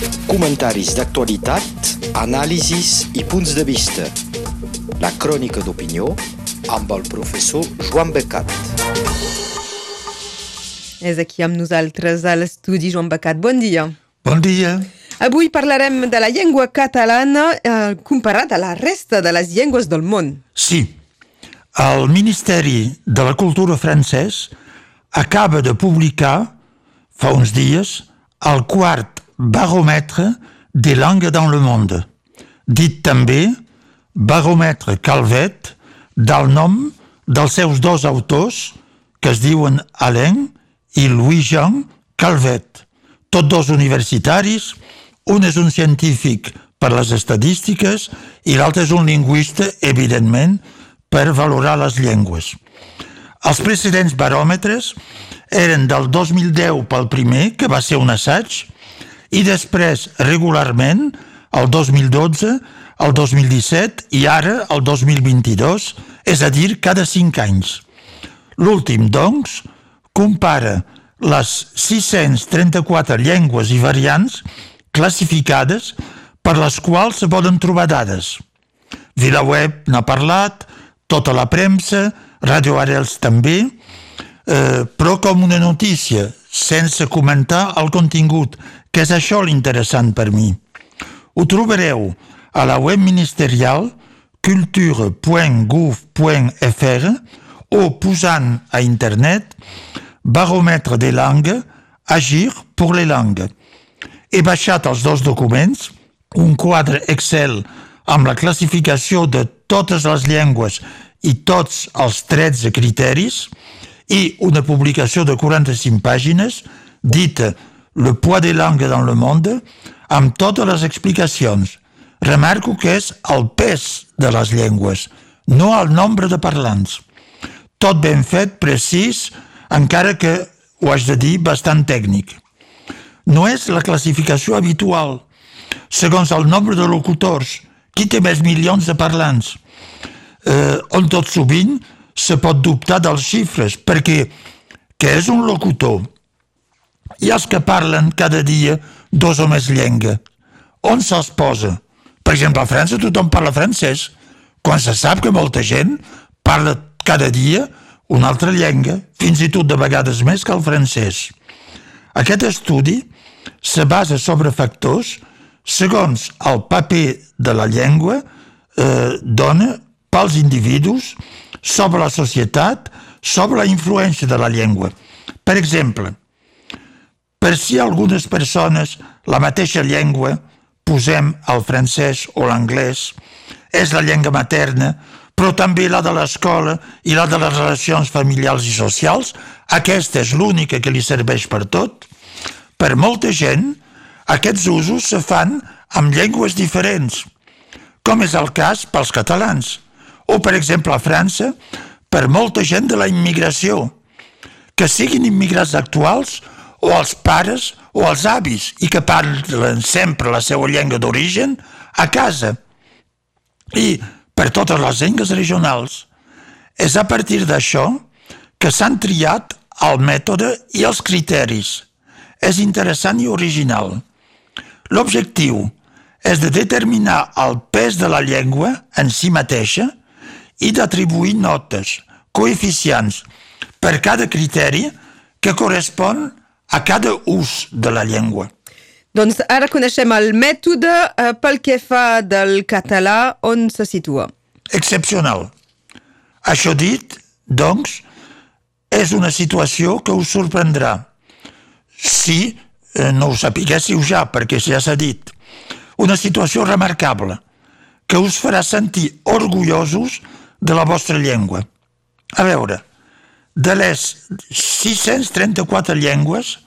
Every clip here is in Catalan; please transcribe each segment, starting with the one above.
Comentaris d'actualitat, anàlisis i punts de vista. La crònica d'opinió amb el professor Joan Becat. És aquí amb nosaltres a l'estudi Joan Becat. Bon dia. Bon dia. Avui parlarem de la llengua catalana eh, comparat a la resta de les llengües del món. Sí, el Ministeri de la Cultura francès acaba de publicar, fa uns dies, el quart baròmetre de langue dans le monde, dit també baròmetre Calvet del nom dels seus dos autors, que es diuen Alain i Louis-Jean Calvet, tots dos universitaris, un és un científic per les estadístiques i l'altre és un lingüista, evidentment, per valorar les llengües. Els precedents baròmetres eren del 2010 pel primer, que va ser un assaig, i després regularment el 2012, el 2017 i ara el 2022, és a dir, cada cinc anys. L'últim, doncs, compara les 634 llengües i variants classificades per les quals se poden trobar dades. VilaWeb n'ha parlat, tota la premsa, Radio Arels també, eh, però com una notícia, sense comentar el contingut, que és això l'interessant per mi. Ho trobareu a la web ministerial culture.gouv.fr o posant a internet baròmetre de langue, agir pour les langues. He baixat els dos documents, un quadre Excel amb la classificació de totes les llengües i tots els 13 criteris i una publicació de 45 pàgines dita Le poids des langues dans le monde amb totes les explicacions. Remarco que és el pes de les llengües, no el nombre de parlants. Tot ben fet, precís, encara que, ho haig de dir, bastant tècnic. No és la classificació habitual. Segons el nombre de locutors, qui té més milions de parlants? Eh, on tot sovint se pot dubtar dels xifres, perquè què és un locutor? Ha els que parlen cada dia dos o més llengua. On se'ls posa? Per exemple, a França tothom parla francès, quan se sap que molta gent parla cada dia una altra llengua, fins i tot de vegades més que el francès. Aquest estudi se basa sobre factors segons el paper de la llengua eh, dona pels individus sobre la societat, sobre la influència de la llengua. Per exemple, per si algunes persones la mateixa llengua, posem el francès o l'anglès, és la llengua materna, però també la de l'escola i la de les relacions familiars i socials, aquesta és l'única que li serveix per tot. Per molta gent, aquests usos se fan amb llengües diferents, com és el cas pels catalans, o per exemple a França, per molta gent de la immigració, que siguin immigrats actuals o els pares o els avis i que parlen sempre la seva llengua d'origen a casa. I per totes les llengües regionals. És a partir d'això que s'han triat el mètode i els criteris. És interessant i original. L'objectiu és de determinar el pes de la llengua en si mateixa i d'atribuir notes, coeficients, per cada criteri que correspon a cada ús de la llengua. Doncs ara coneixem el mètode eh, pel que fa del català on se situa. Excepcional. Això dit, doncs, és una situació que us sorprendrà. Si eh, no ho sapiguéssiu ja, perquè ja s'ha dit. Una situació remarcable, que us farà sentir orgullosos de la vostra llengua. A veure, de les 634 llengües,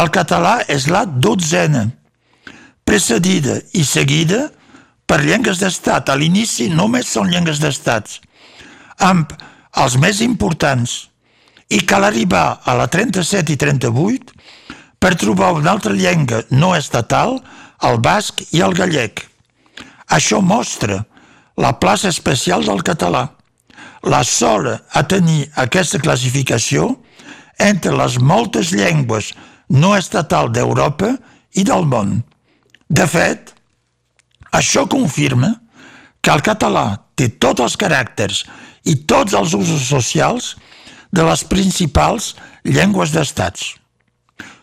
el català és la dotzena, precedida i seguida per llengües d'estat. A l'inici només són llengües d'estats, amb els més importants, i cal arribar a la 37 i 38 per trobar una altra llengua no estatal, el basc i el gallec. Això mostra la plaça especial del català, la sola a tenir aquesta classificació entre les moltes llengües no estatal d'Europa i del món. De fet, això confirma que el català té tots els caràcters i tots els usos socials de les principals llengües d'estats.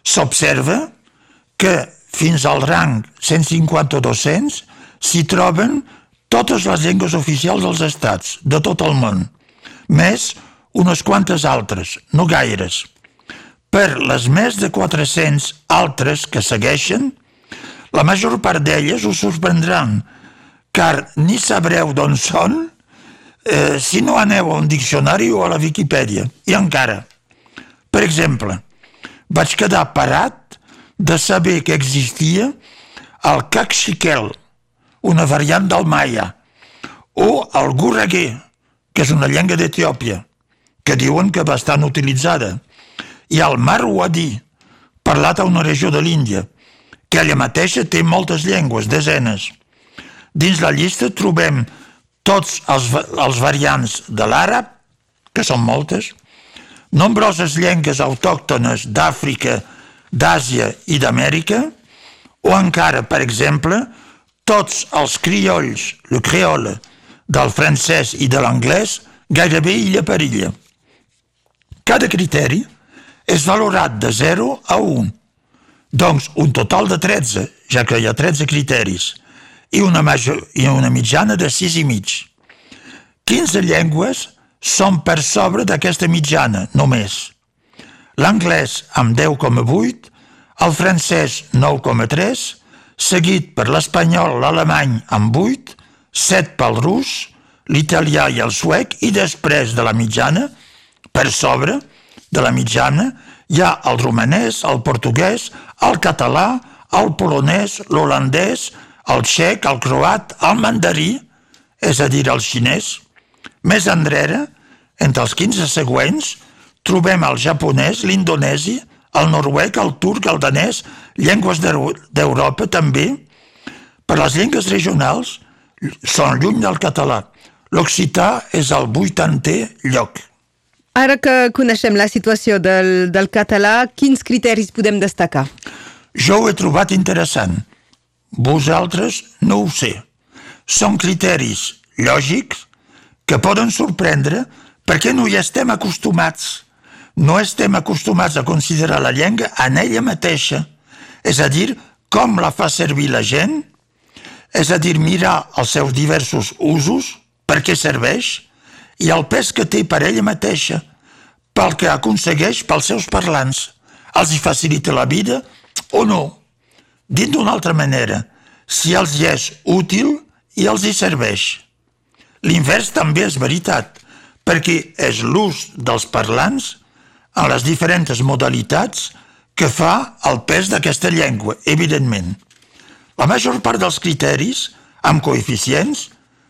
S'observa que fins al rang 150-200 s'hi troben totes les llengües oficials dels estats de tot el món, més unes quantes altres, no gaires. Per les més de 400 altres que segueixen, la major part d'elles us sorprendran, car ni sabreu d'on són eh, si no aneu a un diccionari o a la Viquipèdia. I encara, per exemple, vaig quedar parat de saber que existia el caxiquel, una variant del maia, o el gurraguer, que és una llengua d'Etiòpia, que diuen que bastant utilitzada, i el marwadi, parlat a una regió de l'Índia, que ella mateixa té moltes llengües, desenes. Dins la llista trobem tots els, els variants de l'àrab, que són moltes, nombroses llengües autòctones d'Àfrica, d'Àsia i d'Amèrica, o encara, per exemple, tots els criolls, el creole, del francès i de l'anglès, gairebé illa per illa. Cada criteri és valorat de 0 a 1, doncs un total de 13, ja que hi ha 13 criteris, i una, major, i una mitjana de 6 i mig. 15 llengües són per sobre d'aquesta mitjana, només. L'anglès amb 10,8, el francès 9,3, seguit per l'espanyol, l'alemany amb 8, 7 pel rus, l'italià i el suec, i després de la mitjana, per sobre de la mitjana, hi ha el romanès, el portuguès, el català, el polonès, l'holandès, el txec, el croat, el mandarí, és a dir, el xinès. Més enrere, entre els 15 següents, trobem el japonès, l'indonesi, el noruec, el turc, el danès, llengües d'Europa també. Per les llengües regionals són lluny del català. L'occità és el vuitantè lloc. Ara que coneixem la situació del, del català, quins criteris podem destacar? Jo ho he trobat interessant. Vosaltres no ho sé. Són criteris lògics que poden sorprendre perquè no hi estem acostumats. No estem acostumats a considerar la llengua en ella mateixa, és a dir, com la fa servir la gent, és a dir, mirar els seus diversos usos, per què serveix, i el pes que té per ella mateixa, pel que aconsegueix pels seus parlants. Els hi facilita la vida o no? Dit d'una altra manera, si els hi és útil i els hi serveix. L'invers també és veritat, perquè és l'ús dels parlants en les diferents modalitats que fa el pes d'aquesta llengua, evidentment. La major part dels criteris, amb coeficients,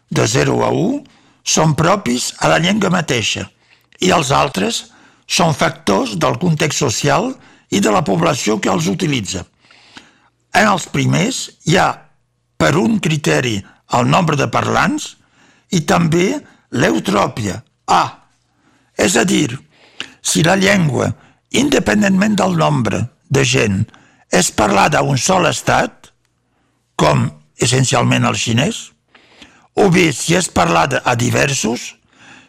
de 0 a 1, són propis a la llengua mateixa i els altres són factors del context social i de la població que els utilitza. En els primers hi ha, per un criteri, el nombre de parlants i també l'eutròpia, A. És a dir, si la llengua, independentment del nombre de gent, és parlada a un sol estat, com essencialment el xinès, o bé si és parlada a diversos,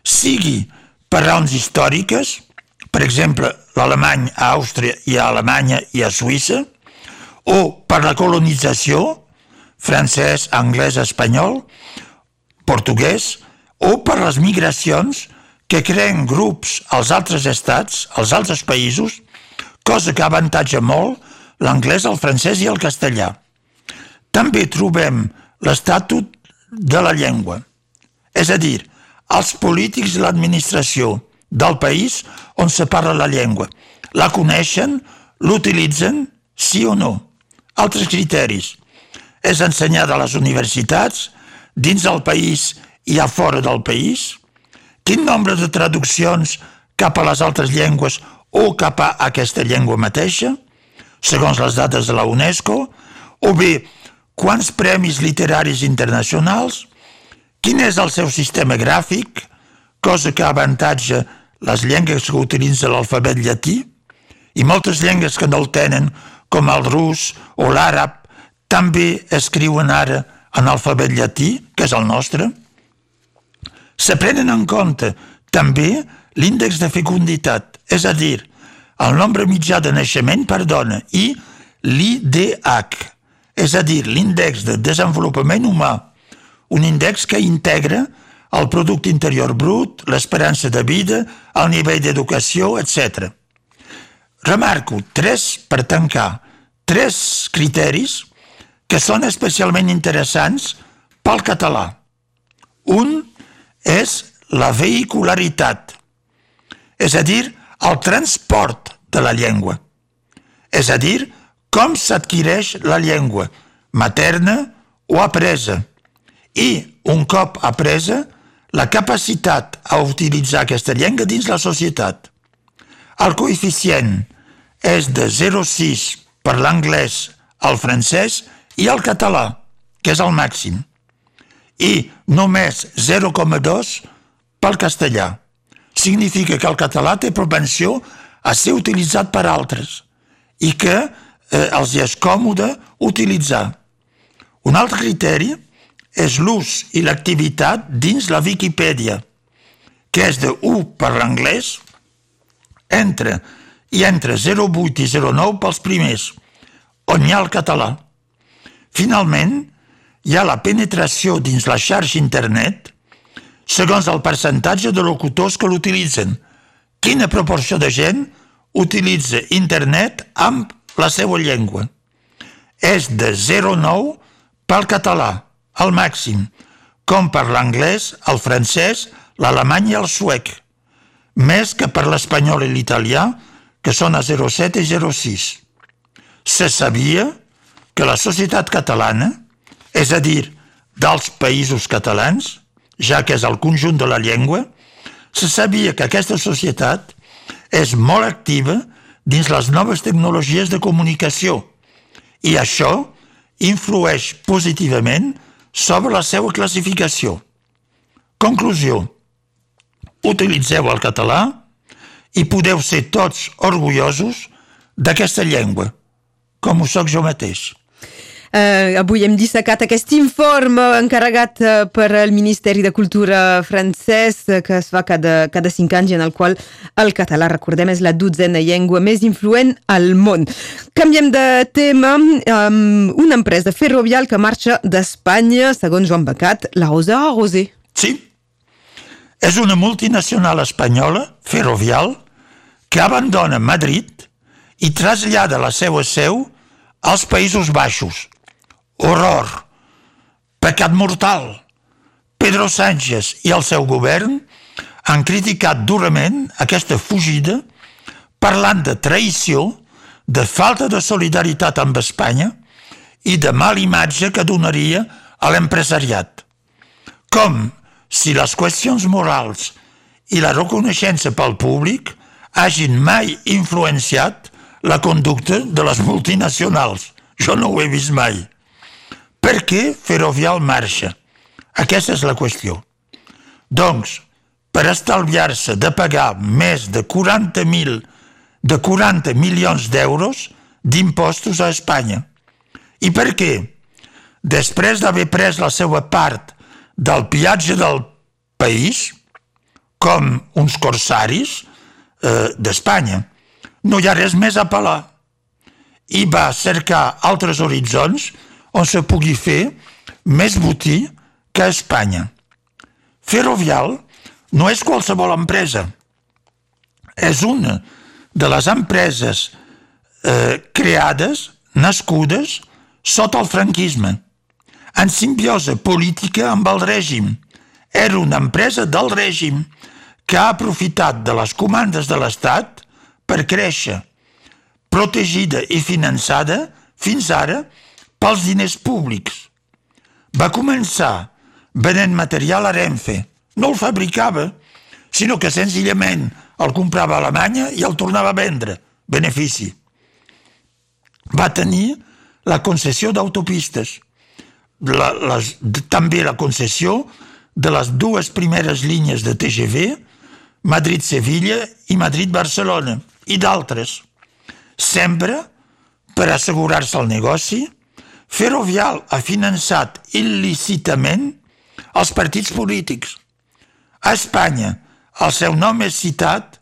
sigui per raons històriques, per exemple, l'alemany a Àustria i a Alemanya i a Suïssa, o per la colonització, francès, anglès, espanyol, portuguès, o per les migracions que creen grups als altres estats, als altres països, cosa que avantatja molt l'anglès, el francès i el castellà. També trobem l'estatut de la llengua, és a dir, els polítics i l'administració del país on se parla la llengua. La coneixen, l'utilitzen, sí o no. Altres criteris. És ensenyada a les universitats, dins del país i a fora del país? Quin nombre de traduccions cap a les altres llengües o cap a aquesta llengua mateixa, segons les dades de la UNESCO? O bé, quants premis literaris internacionals? Quin és el seu sistema gràfic, cosa que avantatja les llengües que utilitzen l'alfabet llatí? I moltes llengües que no el tenen, com el rus o l'àrab, també escriuen ara en alfabet llatí, que és el nostre. Se prenen en compte també l'índex de fecunditat, és a dir, el nombre mitjà de naixement per dona i l'IDH, és a dir, l'índex de desenvolupament humà, un índex que integra el producte interior brut, l'esperança de vida, el nivell d'educació, etc. Remarco tres, per tancar, tres criteris que són especialment interessants pel català. Un és la vehicularitat, és a dir, el transport de la llengua. És a dir, com s'adquireix la llengua, materna o apresa. I, un cop apresa, la capacitat a utilitzar aquesta llengua dins la societat. El coeficient és de 0,6 per l'anglès, el francès i el català, que és el màxim, i només 0,2 pel castellà. Significa que el català té propensió a ser utilitzat per altres i que eh, els és còmode utilitzar. Un altre criteri és l'ús i l'activitat dins la Viquipèdia, que és de 1 per l'anglès, entre i entre 0,8 i 0,9 pels primers, on hi ha el català. Finalment, hi ha la penetració dins la xarxa internet segons el percentatge de locutors que l'utilitzen. Quina proporció de gent utilitza internet amb la seva llengua? És de 0,9 pel català, al màxim, com per l'anglès, el francès, l'alemany i el suec, més que per l'espanyol i l'italià, que són a 0,7 i 0,6. Se sabia que la societat catalana, és a dir, dels països catalans, ja que és el conjunt de la llengua, se sabia que aquesta societat és molt activa dins les noves tecnologies de comunicació i això influeix positivament sobre la seva classificació. Conclusió. Utilitzeu el català i podeu ser tots orgullosos d'aquesta llengua, com ho sóc jo mateix. Uh, avui hem dissecat aquest informe encarregat uh, per el Ministeri de Cultura francès uh, que es fa cada, cada cinc anys en el qual el català, recordem, és la dotzena llengua més influent al món. Canviem de tema. Um, una empresa ferrovial que marxa d'Espanya, segons Joan Becat, la Rosa Rosé. Sí. És una multinacional espanyola, ferrovial, que abandona Madrid i trasllada la seva seu als Països Baixos, horror, pecat mortal. Pedro Sánchez i el seu govern han criticat durament aquesta fugida parlant de traïció, de falta de solidaritat amb Espanya i de mala imatge que donaria a l'empresariat. Com si les qüestions morals i la reconeixença pel públic hagin mai influenciat la conducta de les multinacionals. Jo no ho he vist mai. Per què Ferrovial marxa? Aquesta és la qüestió. Doncs, per estalviar-se de pagar més de 40.000 de 40 milions d'euros d'impostos a Espanya. I per què? Després d'haver pres la seva part del pillatge del país, com uns corsaris eh, d'Espanya, no hi ha res més a pelar. I va cercar altres horitzons on se pugui fer més botí que a Espanya. Ferrovial no és qualsevol empresa. És una de les empreses eh, creades, nascudes, sota el franquisme, en simbiosa política amb el règim. Era una empresa del règim que ha aprofitat de les comandes de l'Estat per créixer, protegida i finançada fins ara pels diners públics. Va començar venent material a Renfe. No el fabricava, sinó que senzillament el comprava a Alemanya i el tornava a vendre. Benefici. Va tenir la concessió d'autopistes, la, les, també la concessió de les dues primeres línies de TGV, Madrid-Sevilla i Madrid-Barcelona, i d'altres. Sempre per assegurar-se el negoci Ferrovial ha finançat il·lícitament els partits polítics. A Espanya, el seu nom és citat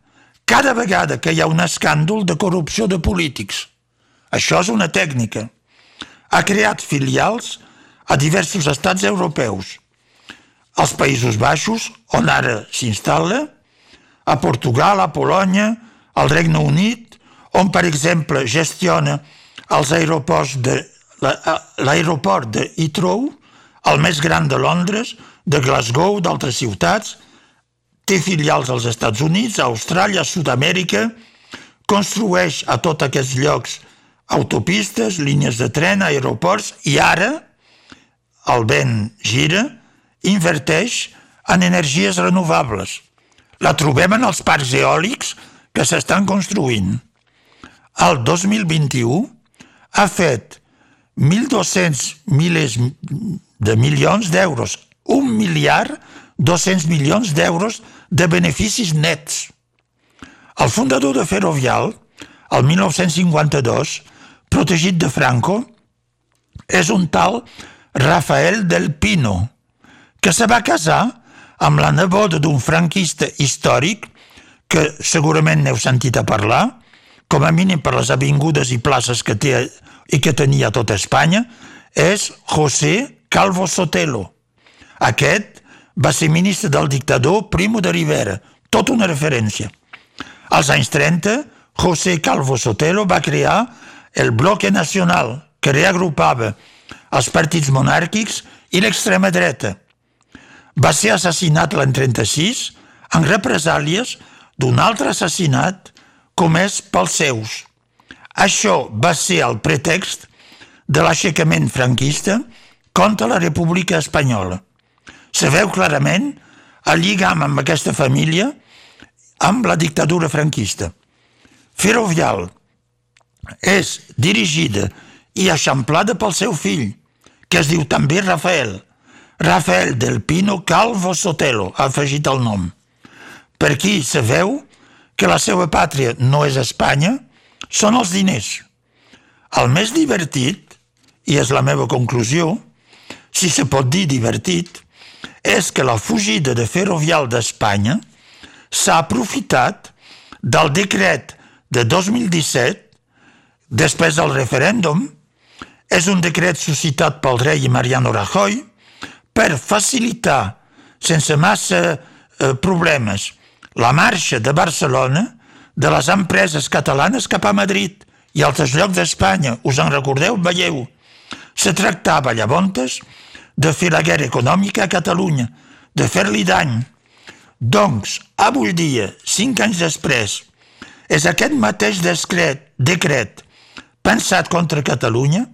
cada vegada que hi ha un escàndol de corrupció de polítics. Això és una tècnica. Ha creat filials a diversos estats europeus. Als Països Baixos, on ara s'instal·la, a Portugal, a Polònia, al Regne Unit, on, per exemple, gestiona els aeroports de l'aeroport de Heathrow, el més gran de Londres, de Glasgow, d'altres ciutats, té filials als Estats Units, a Austràlia, a Sud-amèrica, construeix a tots aquests llocs autopistes, línies de tren, aeroports, i ara el vent gira, inverteix en energies renovables. La trobem en els parcs eòlics que s'estan construint. El 2021 ha fet 1.200 milers de milions d'euros, un miliard 200 milions d'euros de beneficis nets. El fundador de Ferrovial, el 1952, protegit de Franco, és un tal Rafael del Pino, que se va casar amb la neboda d'un franquista històric que segurament n'heu sentit a parlar, com a mínim per les avingudes i places que té i que tenia a tota Espanya, és José Calvo Sotelo. Aquest va ser ministre del dictador Primo de Rivera, tot una referència. Als anys 30, José Calvo Sotelo va crear el Bloque Nacional, que reagrupava els partits monàrquics i l'extrema dreta. Va ser assassinat l'any 36 en represàlies d'un altre assassinat comès pels seus. Això va ser el pretext de l'aixecament franquista contra la República Espanyola. Se veu clarament el lligam amb aquesta família amb la dictadura franquista. Ferrovial és dirigida i eixamplada pel seu fill, que es diu també Rafael. Rafael del Pino Calvo Sotelo ha afegit el nom. Per aquí se veu que la seva pàtria no és Espanya, són els diners. El més divertit, i és la meva conclusió, si se pot dir divertit, és que la fugida de Ferrovial d'Espanya s'ha aprofitat del decret de 2017, després del referèndum, és un decret suscitat pel rei Mariano Rajoy per facilitar, sense massa eh, problemes, la marxa de Barcelona de les empreses catalanes cap a Madrid i altres llocs d'Espanya. Us en recordeu? Veieu? Se tractava llavors de fer la guerra econòmica a Catalunya, de fer-li dany. Doncs, avui dia, cinc anys després, és aquest mateix decret, decret pensat contra Catalunya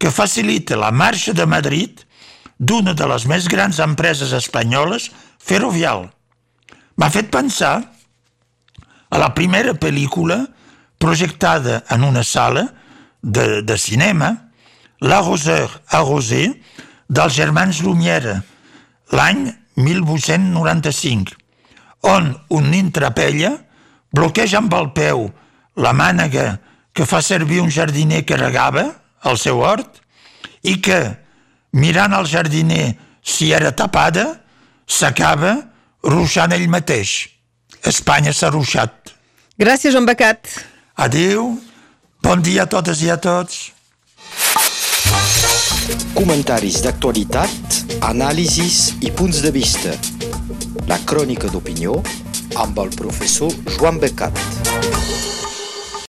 que facilita la marxa de Madrid d'una de les més grans empreses espanyoles, Ferrovial. M'ha fet pensar a la primera pel·lícula projectada en una sala de, de cinema, La Roseur a Rosé, dels germans Lumière, l'any 1895, on un nin trapella bloqueja amb el peu la mànega que fa servir un jardiner que regava el seu hort i que, mirant el jardiner si era tapada, s'acaba ruixant ell mateix. Espanya s'ha ruixat. Gràcies, Joan Becat. Adéu, bon dia a totes i a tots. Comentaris d'actualitat, anàlisis i punts de vista. La crònica d'opinió amb el professor Joan Becat.